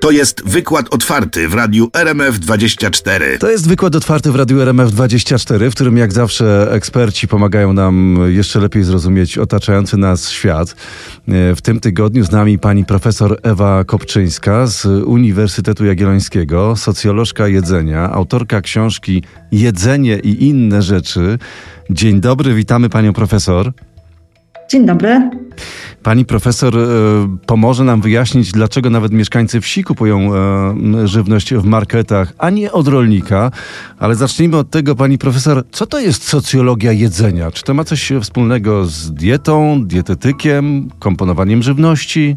To jest wykład otwarty w radiu RMF24. To jest wykład otwarty w Radiu RMF24, w którym jak zawsze eksperci pomagają nam jeszcze lepiej zrozumieć otaczający nas świat. E, w tym tygodniu z nami pani profesor Ewa Kopczyńska z Uniwersytetu Jagiellońskiego, socjolożka jedzenia, autorka książki Jedzenie i inne rzeczy. Dzień dobry, witamy panią profesor. Dzień dobry. Pani profesor e, pomoże nam wyjaśnić, dlaczego nawet mieszkańcy wsi kupują e, żywność w marketach, a nie od rolnika. Ale zacznijmy od tego, pani profesor, co to jest socjologia jedzenia? Czy to ma coś wspólnego z dietą, dietetykiem, komponowaniem żywności?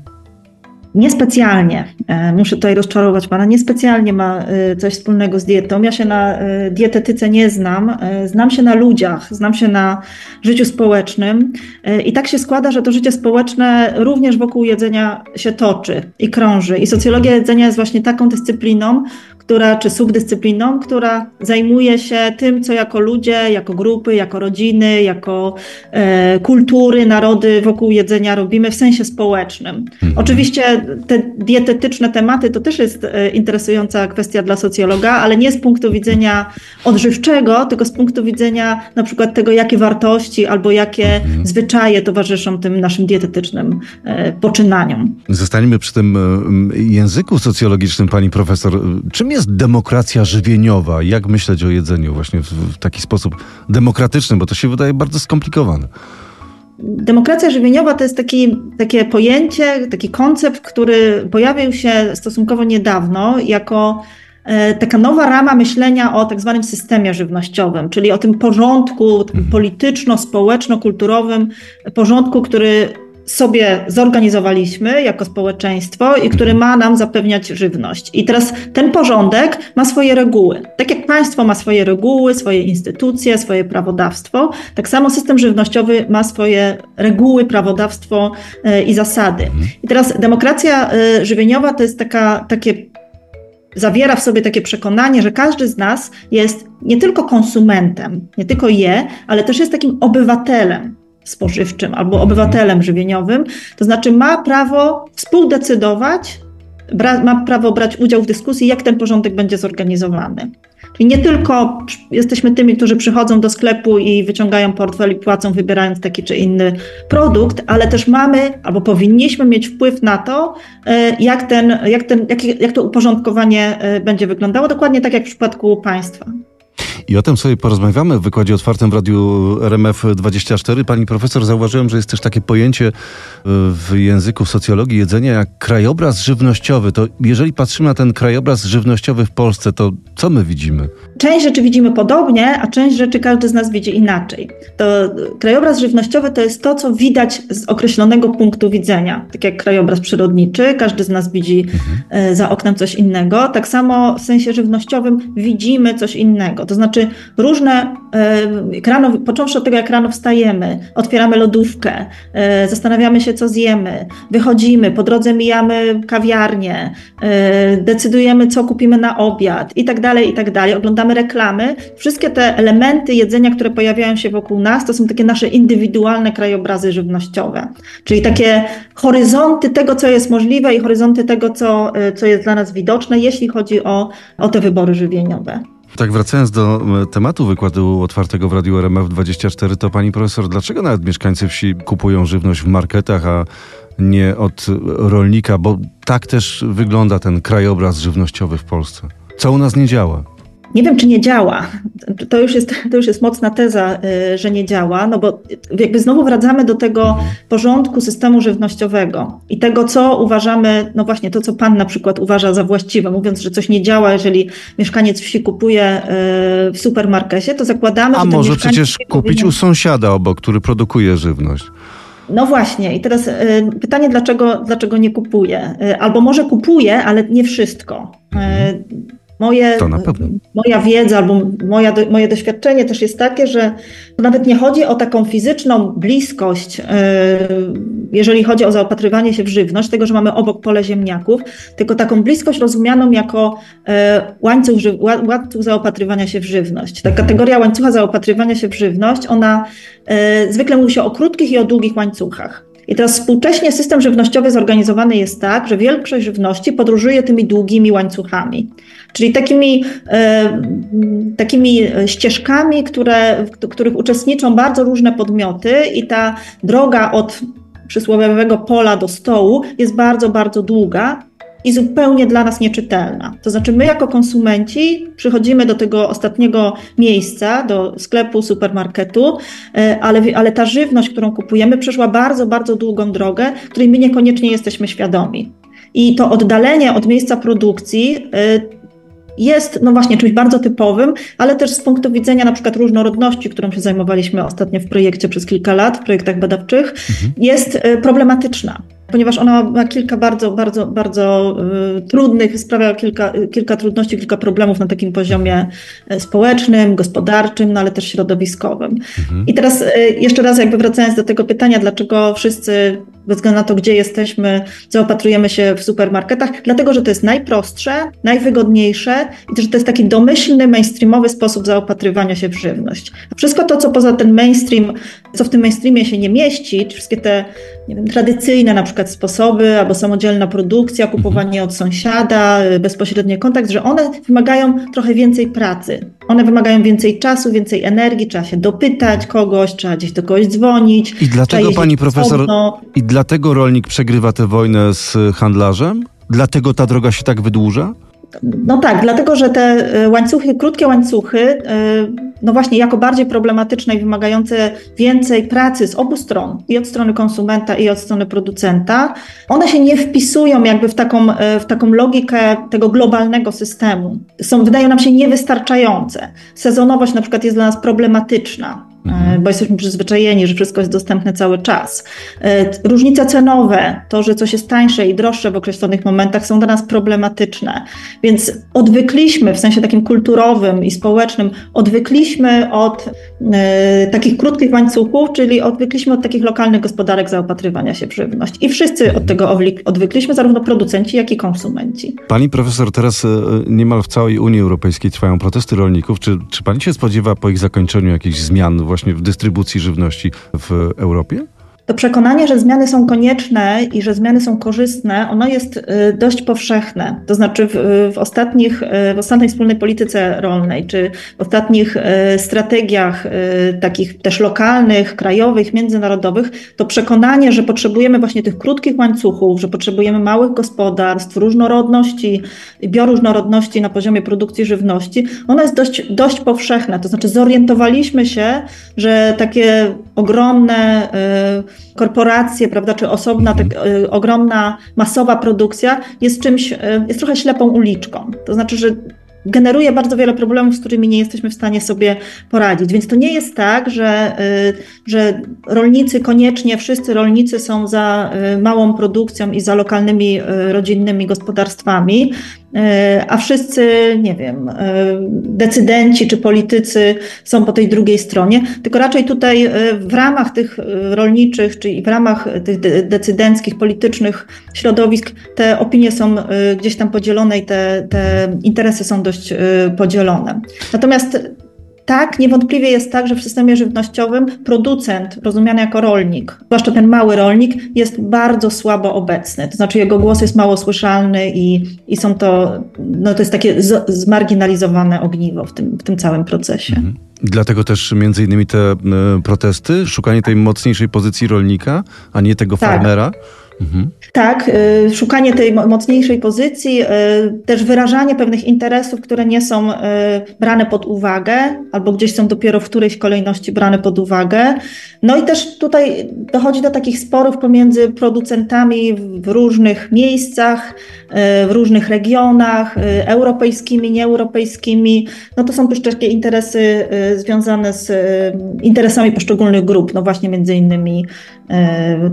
Niespecjalnie, e, muszę tutaj rozczarować pana, niespecjalnie ma e, coś wspólnego z dietą. Ja się na e, dietetyce nie znam, znam się na ludziach, znam się na życiu społecznym i tak się składa, że to życie społeczne również wokół jedzenia się toczy i krąży. I socjologia jedzenia jest właśnie taką dyscypliną, która, czy subdyscypliną, która zajmuje się tym, co jako ludzie, jako grupy, jako rodziny, jako e, kultury, narody wokół jedzenia robimy w sensie społecznym. Mhm. Oczywiście te dietetyczne tematy to też jest e, interesująca kwestia dla socjologa, ale nie z punktu widzenia odżywczego, tylko z punktu widzenia na przykład tego, jakie wartości albo jakie mhm. zwyczaje towarzyszą tym naszym dietetycznym e, poczynaniom. Zostaniemy przy tym e, języku socjologicznym, pani profesor. Czym jest jest demokracja żywieniowa? Jak myśleć o jedzeniu właśnie w, w taki sposób demokratyczny, bo to się wydaje bardzo skomplikowane. Demokracja żywieniowa to jest taki, takie pojęcie, taki koncept, który pojawił się stosunkowo niedawno jako e, taka nowa rama myślenia o tak zwanym systemie żywnościowym, czyli o tym porządku mhm. polityczno-społeczno-kulturowym, porządku, który sobie zorganizowaliśmy jako społeczeństwo i który ma nam zapewniać żywność. I teraz ten porządek ma swoje reguły. Tak jak państwo ma swoje reguły, swoje instytucje, swoje prawodawstwo, tak samo system żywnościowy ma swoje reguły, prawodawstwo e, i zasady. I teraz demokracja e, żywieniowa to jest taka, takie zawiera w sobie takie przekonanie, że każdy z nas jest nie tylko konsumentem, nie tylko je, ale też jest takim obywatelem spożywczym albo obywatelem żywieniowym, to znaczy ma prawo współdecydować, ma prawo brać udział w dyskusji, jak ten porządek będzie zorganizowany. Czyli nie tylko jesteśmy tymi, którzy przychodzą do sklepu i wyciągają portfel i płacą, wybierając taki czy inny produkt, ale też mamy albo powinniśmy mieć wpływ na to, e, jak, ten, jak, ten, jak, jak to uporządkowanie e, będzie wyglądało, dokładnie tak jak w przypadku państwa. I o tym sobie porozmawiamy w wykładzie otwartym w Radiu RMF24. Pani profesor, zauważyłem, że jest też takie pojęcie e, w języku socjologii jedzenia jak krajobraz żywnościowy. To jeżeli patrzymy na ten krajobraz żywnościowy w Polsce, to co my widzimy? Część rzeczy widzimy podobnie, a część rzeczy każdy z nas widzi inaczej. To krajobraz żywnościowy to jest to, co widać z określonego punktu widzenia. Tak jak krajobraz przyrodniczy, każdy z nas widzi mhm. E, za oknem coś innego. Tak samo w sensie żywnościowym widzimy coś innego. To znaczy różne, e, począwszy od tego, jak rano wstajemy, otwieramy lodówkę, e, zastanawiamy się, co zjemy, wychodzimy, po drodze mijamy kawiarnię, decydujemy, co kupimy na obiad i tak dalej, i tak dalej. Oglądamy reklamy, wszystkie te elementy jedzenia, które pojawiają się wokół nas, to są takie nasze indywidualne krajobrazy żywnościowe, czyli takie horyzonty tego, co jest możliwe i horyzonty tego, co, y, co jest dla nas widoczne, jeśli chodzi o, o te wybory żywieniowe. Tak, wracając do tematu wykładu otwartego w Radiu RMF24, to pani profesor, dlaczego nawet mieszkańcy wsi kupują żywność w marketach, a nie od rolnika? Bo tak też wygląda ten krajobraz żywnościowy w Polsce. Co u nas nie działa? Nie wiem, czy nie działa. To już jest, to już jest mocna teza, y, że nie działa, no bo jakby znowu wracamy do tego porządku systemu żywnościowego i tego, co uważamy, no właśnie to, co Pan na przykład uważa za właściwe, mówiąc, że coś nie działa, jeżeli mieszkaniec wsi kupuje y, w supermarkecie, to zakładamy, A że. A może przecież kupić powinien... u sąsiada obok, który produkuje żywność. No właśnie, i teraz y, pytanie, dlaczego, dlaczego nie kupuje? Albo może kupuje, ale nie wszystko. Mhm. Moje, moja wiedza albo moja, moje doświadczenie też jest takie, że nawet nie chodzi o taką fizyczną bliskość, e, jeżeli chodzi o zaopatrywanie się w żywność, tego, że mamy obok pole ziemniaków, tylko taką bliskość rozumianą jako e, łańcuch, łańcuch zaopatrywania się w żywność. Ta mhm. kategoria łańcucha zaopatrywania się w żywność, ona e, zwykle mówi się o krótkich i o długich łańcuchach. I teraz współcześnie system żywnościowy zorganizowany jest tak, że większość żywności podróżuje tymi długimi łańcuchami, czyli takimi, e, takimi ścieżkami, które, w których uczestniczą bardzo różne podmioty i ta droga od przysłowiowego pola do stołu jest bardzo, bardzo długa i zupełnie dla nas nieczytelna. To znaczy, my jako konsumenci przychodzimy do tego ostatniego miejsca, do sklepu, supermarketu, e, ale, ale ta żywność, którą kupujemy, przeszła bardzo, bardzo długą drogę, której my niekoniecznie jesteśmy świadomi. I to oddalenie od miejsca produkcji e, jest no właśnie czymś bardzo typowym, ale też z punktu widzenia na przykład różnorodności, którą się zajmowaliśmy ostatnio w projekcie przez kilka lat, w projektach badawczych, mhm. jest e, problematyczna ponieważ ona ma kilka bardzo, bardzo, bardzo y, trudnych, sprawia kilka, kilka trudności, kilka problemów na takim poziomie e, społecznym, gospodarczym, no ale też środowiskowym. Mhm. I teraz y, jeszcze raz jakby wracając do tego pytania, dlaczego wszyscy bez względu na to, gdzie jesteśmy, zaopatrujemy się w supermarketach, dlatego, że to jest najprostsze, najwygodniejsze i też to jest taki domyślny, mainstreamowy sposób zaopatrywania się w żywność. A wszystko to, co poza ten mainstream, co w tym mainstreamie się nie mieści, wszystkie te nie wiem, tradycyjne na przykład sposoby, albo samodzielna produkcja, kupowanie od sąsiada, bezpośredni kontakt, że one wymagają trochę więcej pracy. One wymagają więcej czasu, więcej energii, trzeba się dopytać kogoś, trzeba gdzieś do kogoś dzwonić. I dlatego pani profesor, i dlatego rolnik przegrywa tę wojnę z handlarzem? Dlatego ta droga się tak wydłuża? No tak, dlatego że te e, łańcuchy, krótkie łańcuchy, e, no właśnie jako bardziej problematyczne i wymagające więcej pracy z obu stron, i od strony konsumenta, i od strony producenta, one się nie wpisują jakby w taką, e, w taką logikę tego globalnego systemu. Są, wydają nam się niewystarczające. Sezonowość na przykład jest dla nas problematyczna. Mhm. bo jesteśmy przyzwyczajeni, że wszystko jest dostępne cały czas. E, różnice cenowe, to, że coś jest tańsze i droższe w określonych momentach są dla nas problematyczne. Więc odwykliśmy w sensie takim kulturowym i społecznym, odwykliśmy od e, takich krótkich łańcuchów, czyli odwykliśmy od takich lokalnych gospodarek zaopatrywania się w żywność. I wszyscy od tego odwykliśmy, zarówno producenci, jak i konsumenci. Pani profesor, teraz e, niemal w całej Unii Europejskiej trwają protesty rolników. Czy, czy pani się spodziewa po ich zakończeniu jakichś zmian właśnie w dystrybucji żywności w Europie? To przekonanie, że zmiany są konieczne i że zmiany są korzystne, ono jest y, dość powszechne. To znaczy w, w, ostatnich, y, w ostatniej wspólnej polityce rolnej, czy w ostatnich y, strategiach takich też lokalnych, krajowych, międzynarodowych, to przekonanie, że potrzebujemy właśnie tych krótkich łańcuchów, że potrzebujemy małych gospodarstw, różnorodności, bioróżnorodności na poziomie produkcji żywności, ono jest dość, dość powszechne. To znaczy zorientowaliśmy się, że takie ogromne korporacje, prawda, czy osobna, tak, y, ogromna, masowa produkcja jest czymś, y, jest trochę ślepą uliczką. To znaczy, że generuje bardzo wiele problemów, z którymi nie jesteśmy w stanie sobie poradzić. Więc to nie jest tak, że, y, że rolnicy koniecznie, wszyscy rolnicy są za małą produkcją i za lokalnymi, rodzinnymi gospodarstwami. A wszyscy, nie wiem, decydenci czy politycy są po tej drugiej stronie, tylko raczej tutaj w ramach tych rolniczych, czyli w ramach tych decydenckich, politycznych środowisk te opinie są gdzieś tam podzielone i te, te interesy są dość podzielone. Natomiast tak, niewątpliwie jest tak, że w systemie żywnościowym producent, rozumiany jako rolnik, zwłaszcza ten mały rolnik, jest bardzo słabo obecny. To znaczy jego głos jest mało słyszalny i, i są to, no to jest takie z, zmarginalizowane ogniwo w tym, w tym całym procesie. Mhm. Dlatego też między innymi te y, protesty, szukanie tej mocniejszej pozycji rolnika, a nie tego tak. farmera. Mhm. Tak, y, szukanie tej mocniejszej pozycji, y, też wyrażanie pewnych interesów, które nie są y, brane pod uwagę, albo gdzieś są dopiero w którejś kolejności brane pod uwagę. No i też tutaj dochodzi do takich sporów pomiędzy producentami w różnych miejscach, w różnych regionach, europejskimi, nieeuropejskimi. No to są też takie interesy związane z interesami poszczególnych grup, no właśnie między innymi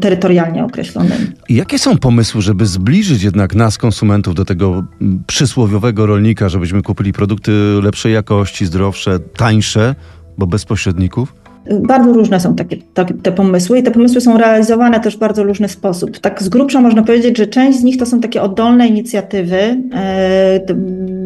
terytorialnie określonymi. Jakie są pomysły, żeby zbliżyć jednak nas, konsumentów, do tego przysłowiowego rolnika, żebyśmy kupili produkty lepszej jakości, zdrowsze, tańsze, bo bez pośredników? Bardzo różne są takie, takie, te pomysły i te pomysły są realizowane też w bardzo różny sposób. Tak z grubsza można powiedzieć, że część z nich to są takie oddolne inicjatywy, e,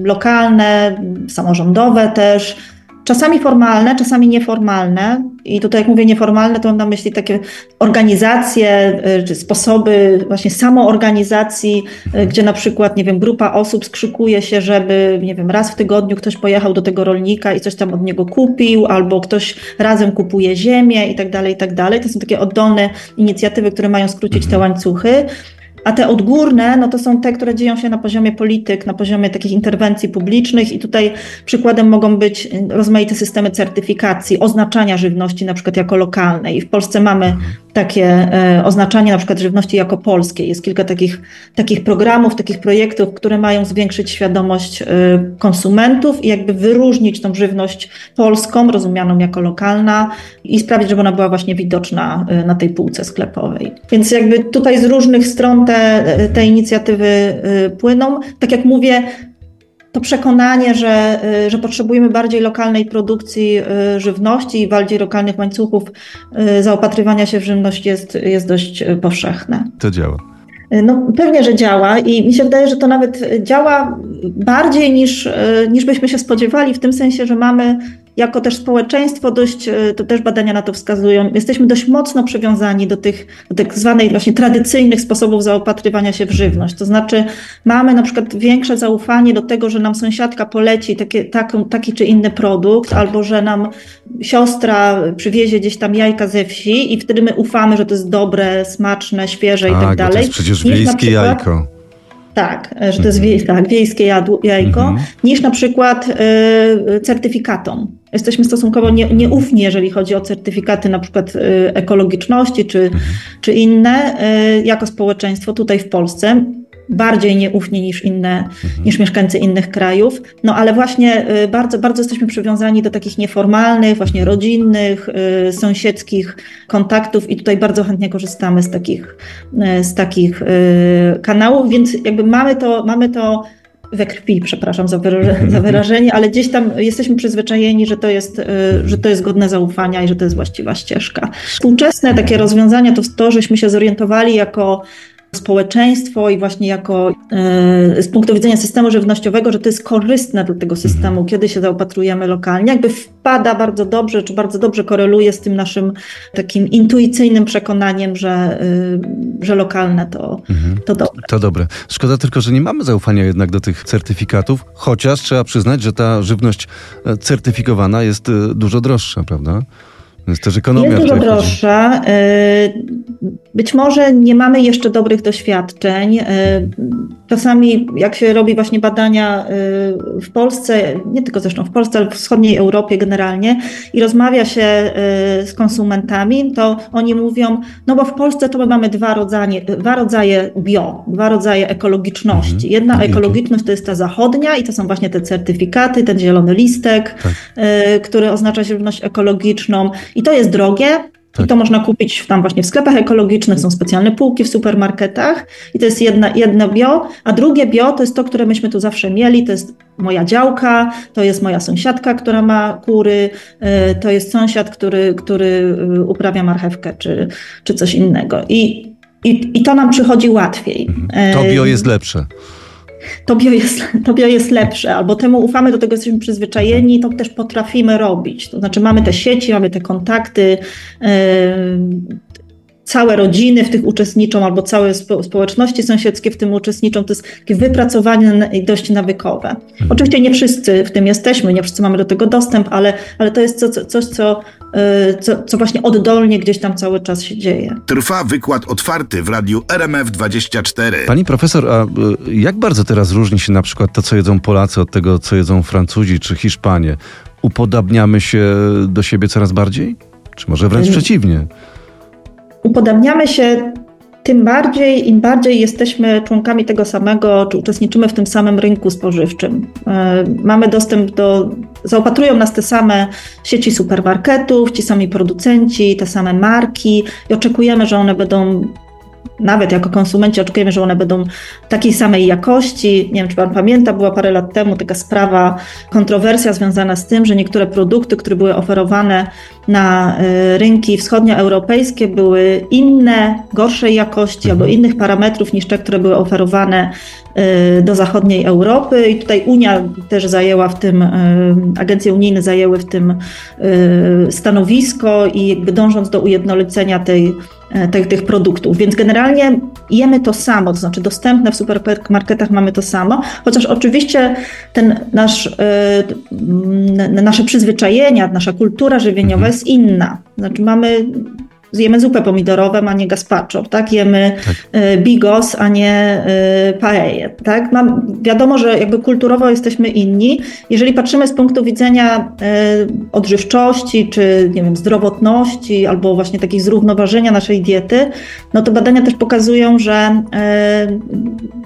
lokalne, samorządowe też, czasami formalne, czasami nieformalne. I tutaj, jak mówię nieformalne, to mam na myśli takie organizacje y, czy sposoby właśnie samoorganizacji, y, mhm. gdzie na przykład, nie wiem, grupa osób skrzykuje się, żeby, nie wiem, raz w tygodniu ktoś pojechał do tego rolnika i coś tam od niego kupił, albo ktoś razem kupuje ziemię i tak dalej, i tak dalej. To są takie oddolne inicjatywy, które mają skrócić te mhm. łańcuchy. A te odgórne, no to są te, które dzieją się na poziomie polityk, na poziomie takich interwencji publicznych i tutaj przykładem mogą być rozmaite systemy certyfikacji, oznaczania żywności na przykład jako lokalnej. W Polsce mamy takie e, oznaczanie na przykład żywności jako polskiej. Jest kilka takich, takich programów, takich projektów, które mają zwiększyć świadomość e, konsumentów i jakby wyróżnić tą żywność polską, rozumianą jako lokalna i sprawić, żeby ona była właśnie widoczna e, na tej półce sklepowej. Więc jakby tutaj z różnych stron te, te inicjatywy płyną. Tak jak mówię, to przekonanie, że, y, że potrzebujemy bardziej lokalnej produkcji y, żywności i bardziej lokalnych łańcuchów y, zaopatrywania się w żywność jest, jest dość powszechne. To działa. No, pewnie, że działa i mi się wydaje, że to nawet działa bardziej niż, niż byśmy się spodziewali, w tym sensie, że mamy jako też społeczeństwo dość, e, to też badania na to wskazują, jesteśmy dość mocno przywiązani do tych do tak zwanych właśnie tradycyjnych sposobów zaopatrywania się w żywność. To znaczy mamy na przykład większe zaufanie do tego, że nam sąsiadka poleci takie, taką, taki czy inny produkt, tak. albo że nam siostra przywiezie gdzieś tam jajka ze wsi i wtedy my ufamy, że to jest dobre, smaczne, świeże tak, i tak dalej. To jest przecież wiejskie przykład, jajko. Tak, że to jest wie, mhm. tak, wiejskie jadło, jajko, mhm. niż na przykład y, certyfikatom. Jesteśmy stosunkowo nie, nieufni, jeżeli chodzi o certyfikaty na przykład y, ekologiczności czy, mhm. czy inne, y, jako społeczeństwo tutaj w Polsce bardziej nieufnie niż inne, mhm. niż mieszkańcy innych krajów. No ale właśnie y, bardzo, bardzo jesteśmy przywiązani do takich nieformalnych, właśnie rodzinnych, sąsiedzkich kontaktów i tutaj bardzo chętnie korzystamy z takich, z takich kanałów, więc jakby mamy to, mamy to we krwi, przepraszam za, za wyrażenie, ale gdzieś tam jesteśmy przyzwyczajeni, że to, jest, że to jest godne zaufania i że to jest właściwa ścieżka. Współczesne takie rozwiązania to to, żeśmy się zorientowali jako społeczeństwo i właśnie jako e, z punktu widzenia systemu żywnościowego, że to jest korzystne dla tego systemu, mhm. kiedy się zaopatrujemy lokalnie, jakby wpada bardzo dobrze, czy bardzo dobrze koreluje z tym naszym takim intuicyjnym przekonaniem, że, e, że lokalne to, mhm. to dobre. To dobre. Szkoda tylko, że nie mamy zaufania jednak do tych certyfikatów, chociaż trzeba przyznać, że ta żywność e, certyfikowana jest dużo droższa, prawda? Jest też ekonomia. Jest dużo droższa. Y, być może nie mamy jeszcze dobrych doświadczeń. Y, czasami, jak się robi właśnie badania y, w Polsce, nie tylko zresztą w Polsce, ale w wschodniej Europie generalnie, i rozmawia się z konsumentami, to oni mówią, no bo w Polsce to my mamy dwa rodzaje, dwa rodzaje bio, dwa rodzaje ekologiczności. Mhm. Jedna ekologiczność to jest ta zachodnia i to są właśnie te certyfikaty, ten zielony listek, tak. który oznacza żywność ekologiczną. I to jest drogie, tak. I to można kupić tam właśnie w sklepach ekologicznych, są specjalne półki w supermarketach i to jest jedna, jedno bio, a drugie bio to jest to, które myśmy tu zawsze mieli, to jest moja działka, to jest moja sąsiadka, która ma kury, y, to jest sąsiad, który, który y, uprawia marchewkę czy, czy coś innego. I, i, I to nam przychodzi łatwiej. Mhm. To bio jest lepsze to bio, jest, to bio jest lepsze, albo temu ufamy, do tego jesteśmy przyzwyczajeni, to też potrafimy robić. To znaczy mamy te sieci, mamy te kontakty, całe rodziny w tych uczestniczą, albo całe spo, społeczności sąsiedzkie w tym uczestniczą. To jest takie wypracowanie dość nawykowe. Mhm. Oczywiście nie wszyscy w tym jesteśmy, nie wszyscy mamy do tego dostęp, ale, ale to jest coś, coś co, y, co, co właśnie oddolnie gdzieś tam cały czas się dzieje. Trwa wykład otwarty w radiu RMF24. Pani profesor, a y, jak bardzo teraz różni się na przykład to, co jedzą Polacy od tego, co jedzą Francuzi czy Hiszpanie? Upodabniamy się do siebie coraz bardziej? Czy może wręcz y, przeciwnie? Upodabniamy się tym bardziej, im bardziej jesteśmy członkami tego samego, czy uczestniczymy w tym samym rynku spożywczym. E, mamy dostęp do, zaopatrują nas te same sieci supermarketów, ci sami producenci, te same marki i oczekujemy, że one będą nawet jako konsumenci oczekujemy, że one będą takiej samej jakości. Nie wiem, czy Pan pamięta, była parę lat temu taka sprawa, kontrowersja związana z tym, że niektóre produkty, które były oferowane na y, rynki wschodnioeuropejskie, były inne, gorszej jakości albo Mhm. innych parametrów niż te, które były oferowane y, do zachodniej Europy. I tutaj Unia też zajęła w tym, y, agencje unijne zajęły w tym stanowisko i jakby dążąc do ujednolicenia tej, tych, tych produktów. Więc generalnie jemy to samo, to znaczy dostępne w supermarketach mamy to samo, chociaż oczywiście ten nasz, m, nasze przyzwyczajenia, nasza kultura żywieniowa Mhm. jest inna. Znaczy mamy Zjemy zupę pomidorową, a nie gazpacho, tak? Jemy y, bigos, a nie y, paella, tak? Mam, wiadomo, że jakby kulturowo jesteśmy inni. Jeżeli patrzymy z punktu widzenia y, odżywczości, czy nie wiem, zdrowotności, albo właśnie takiego zrównoważenia naszej diety, no to badania też pokazują, że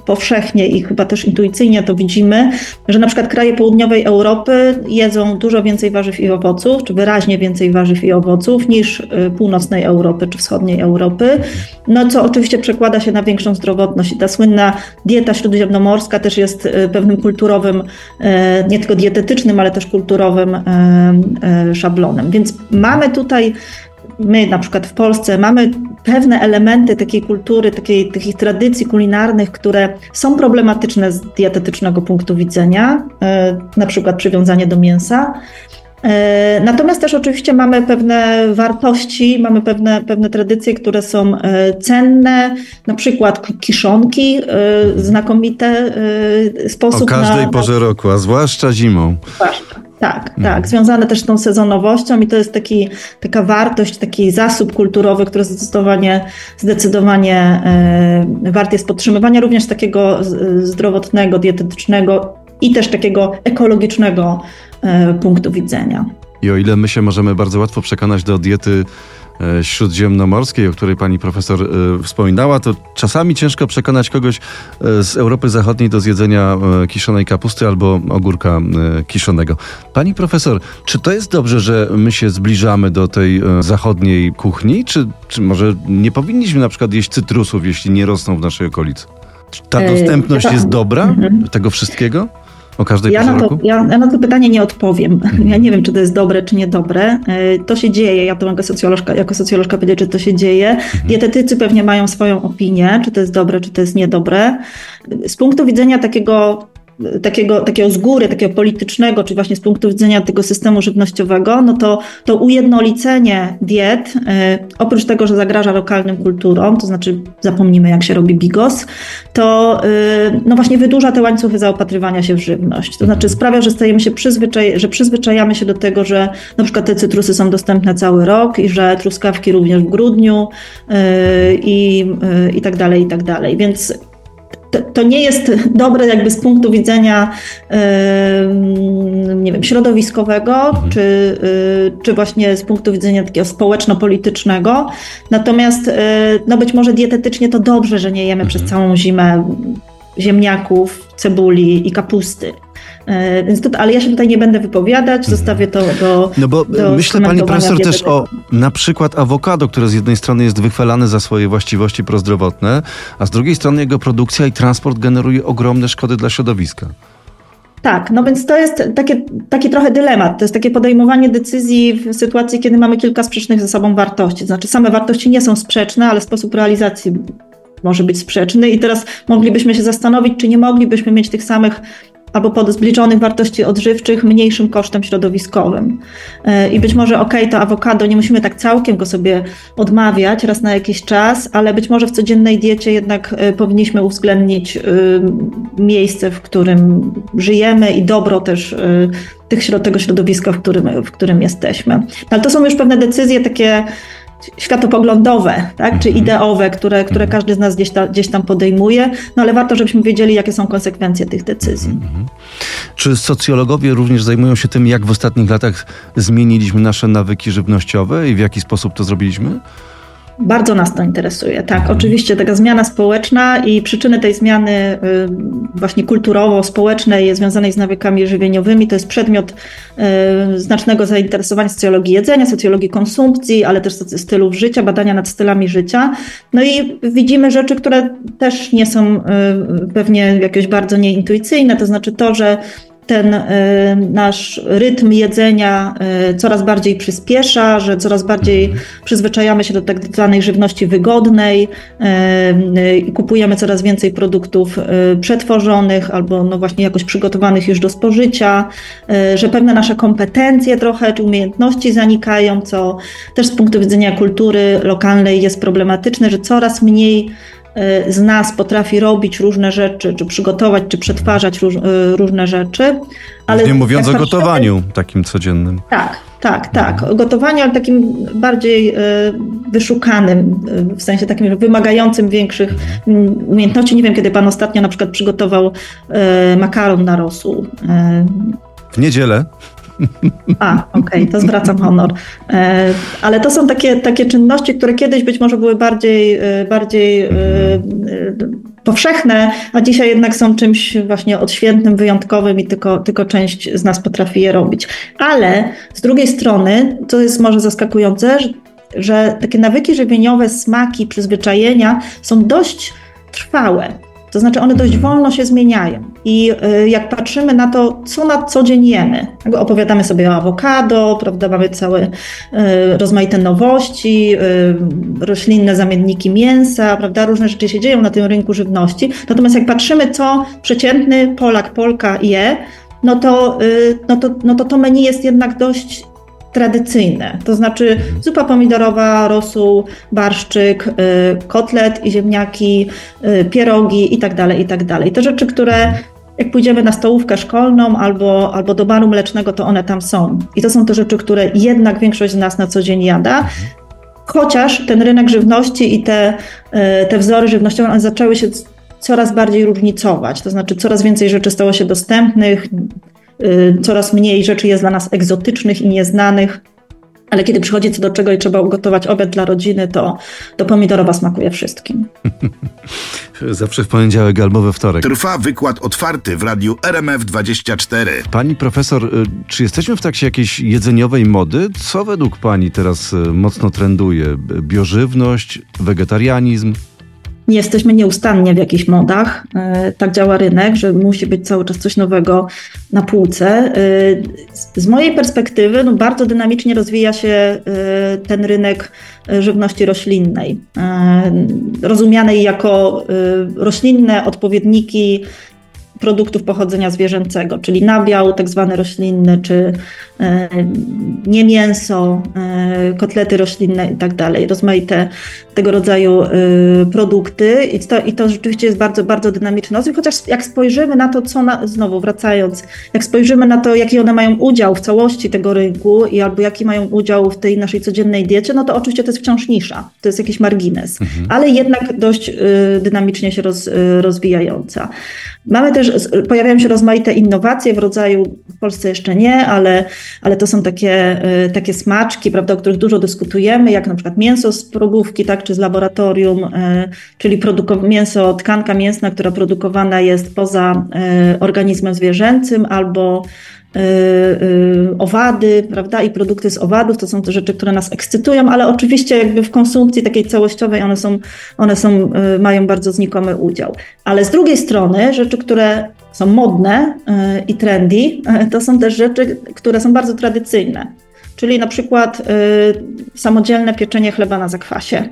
powszechnie i chyba też intuicyjnie to widzimy, że na przykład kraje południowej Europy jedzą dużo więcej warzyw i owoców, czy wyraźnie więcej warzyw i owoców niż y, północnej Europy czy wschodniej Europy, no co oczywiście przekłada się na większą zdrowotność. I ta słynna dieta śródziemnomorska też jest y, pewnym kulturowym, y, nie tylko dietetycznym, ale też kulturowym szablonem. Więc mamy tutaj my na przykład w Polsce mamy pewne elementy takiej kultury, takiej, takich tradycji kulinarnych, które są problematyczne z dietetycznego punktu widzenia, e, na przykład przywiązanie do mięsa. E, Natomiast też oczywiście mamy pewne wartości, mamy pewne, pewne tradycje, które są e, cenne, na przykład kiszonki, znakomite e, sposób O każdej na, porze roku, a zwłaszcza zimą. Zwłaszcza. Tak, tak. Związane też z tą sezonowością i to jest taki, taka wartość, taki zasób kulturowy, który zdecydowanie, zdecydowanie e, wart jest podtrzymywania również takiego zdrowotnego, dietetycznego i też takiego ekologicznego e, punktu widzenia. I o ile my się możemy bardzo łatwo przekonać do diety śródziemnomorskiej, o której pani profesor e, wspominała, to czasami ciężko przekonać kogoś e, z Europy Zachodniej do zjedzenia e, kiszonej kapusty albo ogórka e, kiszonego. Pani profesor, czy to jest dobrze, że my się zbliżamy do tej e, zachodniej kuchni, czy, czy może nie powinniśmy na przykład jeść cytrusów, jeśli nie rosną w naszej okolicy? Ta E, dostępność jest dobra Mhm. tego wszystkiego? O każdej Ja na, to, ja, ja na to pytanie nie odpowiem. Ja nie wiem, czy to jest dobre, czy niedobre. E, To się dzieje. Ja to mogę socjolożka, jako socjolożka powiedzieć, że to się dzieje. Dietetycy pewnie mają swoją opinię, czy to jest dobre, czy to jest niedobre. Z punktu widzenia takiego takiego, takiego z góry, takiego politycznego, czy właśnie z punktu widzenia tego systemu żywnościowego, no to to ujednolicenie diet, y, oprócz tego, że zagraża lokalnym kulturom, to znaczy zapomnimy jak się robi bigos, to y, no właśnie wydłuża te łańcuchy zaopatrywania się w żywność. To znaczy sprawia, że stajemy się przyzwyczaj, że przyzwyczajamy się do tego, że na przykład te cytrusy są dostępne cały rok i że truskawki również w grudniu y, i, i tak dalej, i tak dalej. Więc to, nie jest dobre jakby z punktu widzenia nie wiem, środowiskowego, czy, y, czy właśnie z punktu widzenia takiego społeczno-politycznego. Natomiast y, no być może dietetycznie to dobrze, że nie jemy przez całą zimę ziemniaków, cebuli i kapusty. Y, Więc to, ale ja się tutaj nie będę wypowiadać, zostawię to do. No bo do myślę, pani profesor, też o na przykład awokado, które z jednej strony jest wychwalane za swoje właściwości prozdrowotne, a z drugiej strony jego produkcja i transport generuje ogromne szkody dla środowiska. Tak, no więc to jest takie, taki trochę dylemat. To jest takie podejmowanie decyzji w sytuacji, kiedy mamy kilka sprzecznych ze sobą wartości. To znaczy, same wartości nie są sprzeczne, ale sposób realizacji może być sprzeczny. I teraz moglibyśmy się zastanowić, czy nie moglibyśmy mieć tych samych albo pod zbliżonych wartości odżywczych mniejszym kosztem środowiskowym. Yy, I być może, okej, to awokado, nie musimy tak całkiem go sobie odmawiać raz na jakiś czas, ale być może w codziennej diecie jednak yy, powinniśmy uwzględnić yy, miejsce, w którym żyjemy i dobro też tych, tego środowiska, w którym, w którym jesteśmy. Ale to są już pewne decyzje takie światopoglądowe, tak, czy ideowe, które, które każdy z nas gdzieś, ta, gdzieś tam podejmuje, no ale warto, żebyśmy wiedzieli, jakie są konsekwencje tych decyzji. Czy socjologowie również zajmują się tym, jak w ostatnich latach zmieniliśmy nasze nawyki żywnościowe i w jaki sposób to zrobiliśmy? Bardzo nas to interesuje, tak. Oczywiście taka zmiana społeczna i przyczyny tej zmiany y, właśnie kulturowo-społecznej związanej z nawykami żywieniowymi to jest przedmiot y, znacznego zainteresowania socjologii jedzenia, socjologii konsumpcji, ale też stylów życia, badania nad stylami życia. No i widzimy rzeczy, które też nie są y, pewnie jakieś bardzo nieintuicyjne, to znaczy to, że ten y, nasz rytm jedzenia y, coraz bardziej przyspiesza, że coraz bardziej mhm. przyzwyczajamy się do tak zwanej żywności wygodnej y, i kupujemy coraz więcej produktów przetworzonych albo no właśnie jakoś przygotowanych już do spożycia, że pewne nasze kompetencje trochę czy umiejętności zanikają, co też z punktu widzenia kultury lokalnej jest problematyczne, że coraz mniej z nas potrafi robić różne rzeczy, czy przygotować, czy przetwarzać róż, y, różne rzeczy. Ale nie mówiąc o gotowaniu takim codziennym. Tak, tak, tak. Mhm. O gotowaniu, ale takim bardziej y, wyszukanym, w sensie takim wymagającym większych mhm. umiejętności. Nie wiem, kiedy pan ostatnio na przykład przygotował makaron na rosół. W niedzielę. A, okej, okay, to zwracam honor. E, ale to są takie, takie czynności, które kiedyś być może były bardziej, e, bardziej e, powszechne, a dzisiaj jednak są czymś właśnie odświętnym, wyjątkowym i tylko, tylko część z nas potrafi je robić. Ale z drugiej strony, co jest może zaskakujące, że, że takie nawyki żywieniowe, smaki, przyzwyczajenia są dość trwałe. To znaczy one dość mhm. wolno się zmieniają. I y, jak patrzymy na to, co na co dzień jemy, opowiadamy sobie o awokado, prawda, mamy całe y, rozmaite nowości, y, roślinne zamienniki mięsa, prawda, różne rzeczy się dzieją na tym rynku żywności. Natomiast jak patrzymy, co przeciętny Polak, Polka je, no to, no to, no to to menu jest jednak dość tradycyjne, to znaczy zupa pomidorowa, rosół, barszczyk, y, kotlet i ziemniaki, y, pierogi i tak dalej, i tak. Te rzeczy, które jak pójdziemy na stołówkę szkolną albo, albo do baru mlecznego, to one tam są. I to są te rzeczy, które jednak większość z nas na co dzień jada. Chociaż ten rynek żywności i te, y, te wzory żywnościowe one zaczęły się coraz bardziej różnicować. To znaczy, coraz więcej rzeczy stało się dostępnych, coraz mniej rzeczy jest dla nas egzotycznych i nieznanych. Ale kiedy przychodzi co do czego i trzeba ugotować obiad dla rodziny, to, to pomidorowa smakuje wszystkim. Zawsze w poniedziałek albo we wtorek. Trwa wykład otwarty w radiu RMF24. Pani profesor, y, czy jesteśmy w trakcie jakiejś jedzeniowej mody? Co według pani teraz y, mocno trenduje? Biożywność, wegetarianizm? Nie jesteśmy nieustannie w jakichś modach. E, tak działa rynek, że musi być cały czas coś nowego na półce. E, z mojej perspektywy no, bardzo dynamicznie rozwija się e, ten rynek żywności roślinnej, rozumianej jako roślinne odpowiedniki produktów pochodzenia zwierzęcego, czyli nabiał tak zwany roślinny, czy e, nie mięso, e, kotlety roślinne i tak dalej, rozmaite tego rodzaju e, produkty. I to, i to rzeczywiście jest bardzo, bardzo dynamiczny rozwój, chociaż jak spojrzymy na to, co na, znowu wracając, jak spojrzymy na to, jaki one mają udział w całości tego rynku i albo jaki mają udział w tej naszej codziennej diecie, no to oczywiście to jest wciąż nisza, to jest jakiś margines, mhm. ale jednak dość dynamicznie się roz, rozwijająca. Mamy też, pojawiają się rozmaite innowacje w rodzaju, w Polsce jeszcze nie, ale, ale to są takie, y, takie smaczki, prawda, o których dużo dyskutujemy, jak na przykład mięso z probówki, tak, czy z laboratorium, y, czyli mięso, tkanka mięsna, która produkowana jest poza y, organizmem zwierzęcym albo owady, prawda, i produkty z owadów, to są te rzeczy, które nas ekscytują, ale oczywiście jakby w konsumpcji takiej całościowej one są, one są, y, mają bardzo znikomy udział. Ale z drugiej strony rzeczy, które są modne i trendy, to są też rzeczy, które są bardzo tradycyjne czyli na przykład y, samodzielne pieczenie chleba na zakwasie,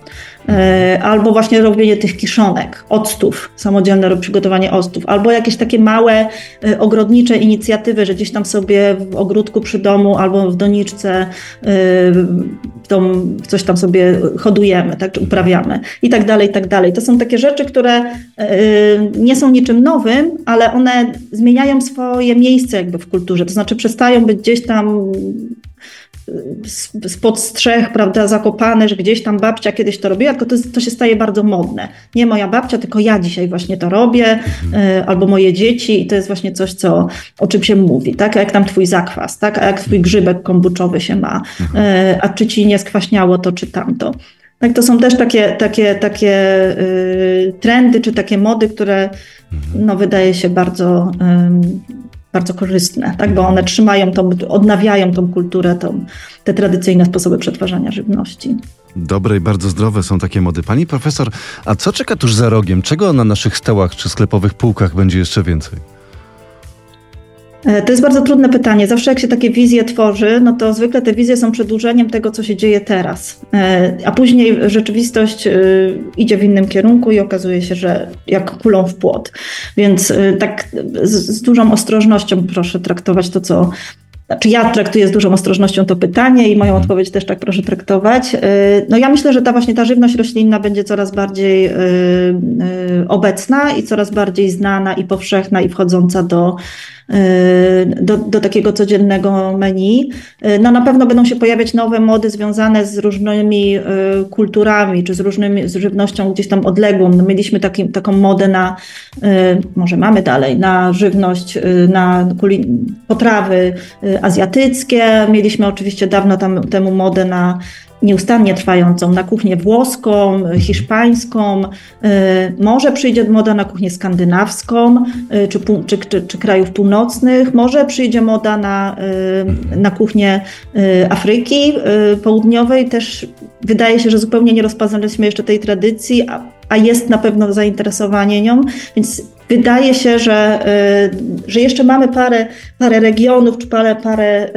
y, albo właśnie robienie tych kiszonek, octów, samodzielne przygotowanie octów, albo jakieś takie małe y, ogrodnicze inicjatywy, że gdzieś tam sobie w ogródku przy domu albo w doniczce tą, coś tam sobie hodujemy, tak, czy uprawiamy i tak dalej, i tak dalej. To są takie rzeczy, które nie są niczym nowym, ale one zmieniają swoje miejsce jakby w kulturze, to znaczy przestają być gdzieś tam spod strzech, prawda, zakopane, że gdzieś tam babcia kiedyś to robiła, tylko to, to się staje bardzo modne. Nie moja babcia, tylko ja dzisiaj właśnie to robię, mhm. albo moje dzieci i to jest właśnie coś, co, o czym się mówi, tak? A jak tam twój zakwas, tak? A jak twój grzybek kombuczowy się ma, mhm. e, a czy ci nie skwaśniało to, czy tamto. Tak, to są też takie, takie, takie y, trendy czy takie mody, które no, wydaje się bardzo, bardzo korzystne, tak? bo one trzymają tą, odnawiają tą kulturę, tą, te tradycyjne sposoby przetwarzania żywności. Dobre i bardzo zdrowe są takie mody. Pani profesor, a co czeka tuż za rogiem? Czego na naszych stołach czy sklepowych półkach będzie jeszcze więcej? E, to jest bardzo trudne pytanie. Zawsze jak się takie wizje tworzy, no to zwykle te wizje są przedłużeniem tego, co się dzieje teraz. E, a później rzeczywistość e, idzie w innym kierunku i okazuje się, że jak kulą w płot. Więc tak z, z dużą ostrożnością proszę traktować to, co znaczy ja traktuję z dużą ostrożnością to pytanie i moją mhm. odpowiedź też tak proszę traktować. No ja myślę, że ta właśnie ta żywność roślinna będzie coraz bardziej obecna i coraz bardziej znana i powszechna i wchodząca do do, do takiego codziennego menu. No na pewno będą się pojawiać nowe mody związane z różnymi e, kulturami, czy z różnymi, z żywnością gdzieś tam odległą. No mieliśmy taki, taką modę na, e, może mamy dalej, na żywność, e, na potrawy azjatyckie. Mieliśmy oczywiście dawno tam, temu modę na nieustannie trwającą na kuchnię włoską, hiszpańską, y, może przyjdzie moda na kuchnię skandynawską y, czy, czy, czy, czy krajów północnych, może przyjdzie moda na, y, na kuchnię Afryki Południowej. Też wydaje się, że zupełnie nie rozpoznaliśmy jeszcze tej tradycji, a, a jest na pewno zainteresowanie nią, więc wydaje się, że, y, że jeszcze mamy parę, parę regionów, czy parę, parę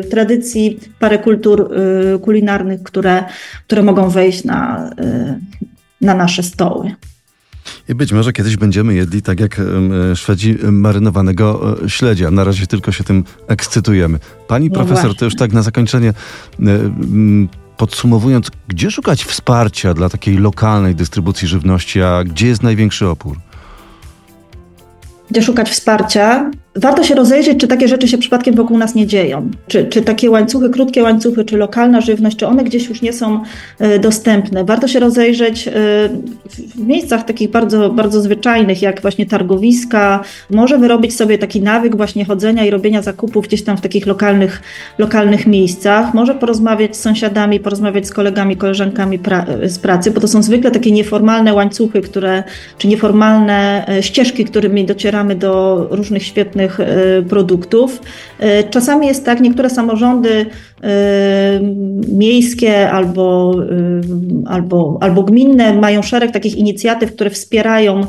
y, tradycji, parę kultur y, kulinarnych, które, które mogą wejść na, na nasze stoły. I być może kiedyś będziemy jedli tak jak Szwedzi marynowanego śledzia. Na razie tylko się tym ekscytujemy. Pani no profesor, właśnie. to już tak na zakończenie podsumowując, gdzie szukać wsparcia dla takiej lokalnej dystrybucji żywności, a gdzie jest największy opór? Gdzie szukać wsparcia? Warto się rozejrzeć, czy takie rzeczy się przypadkiem wokół nas nie dzieją. Czy, czy takie łańcuchy, krótkie łańcuchy, czy lokalna żywność, czy one gdzieś już nie są e, dostępne. Warto się rozejrzeć e, w miejscach takich bardzo, bardzo zwyczajnych, jak właśnie targowiska. Może wyrobić sobie taki nawyk właśnie chodzenia i robienia zakupów gdzieś tam w takich lokalnych, lokalnych miejscach. Może porozmawiać z sąsiadami, porozmawiać z kolegami, koleżankami pra z pracy, bo to są zwykle takie nieformalne łańcuchy, które, czy nieformalne e, ścieżki, którymi docieramy do różnych świetnych e, produktów. E, czasami jest tak, niektóre samorządy e, miejskie albo, albo, albo gminne mają szereg takich inicjatyw, które wspierają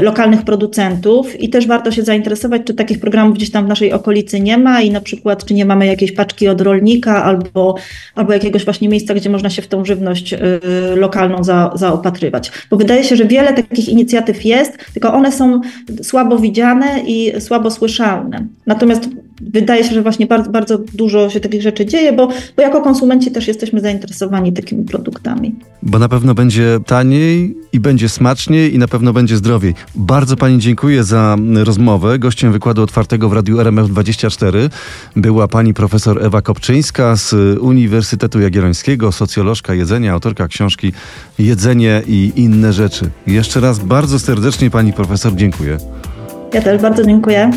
lokalnych producentów i też warto się zainteresować, czy takich programów gdzieś tam w naszej okolicy nie ma i na przykład, czy nie mamy jakiejś paczki od rolnika albo, albo jakiegoś właśnie miejsca, gdzie można się w tą żywność e, lokalną za, zaopatrywać. Bo wydaje się, że wiele takich inicjatyw jest, tylko one są słabo widziane i słabo słyszalne. Natomiast wydaje się, że właśnie bardzo, bardzo dużo się takich rzeczy dzieje, bo, bo jako konsumenci też jesteśmy zainteresowani takimi produktami. Bo na pewno będzie taniej i będzie smaczniej i na pewno będzie zdrowiej. Bardzo Pani dziękuję za rozmowę. Gościem wykładu otwartego w Radiu RMF24 była Pani profesor Ewa Kopczyńska z Uniwersytetu Jagiellońskiego, socjolożka jedzenia, autorka książki Jedzenie i inne rzeczy. Jeszcze raz bardzo serdecznie Pani profesor dziękuję. Ja też bardzo dziękuję.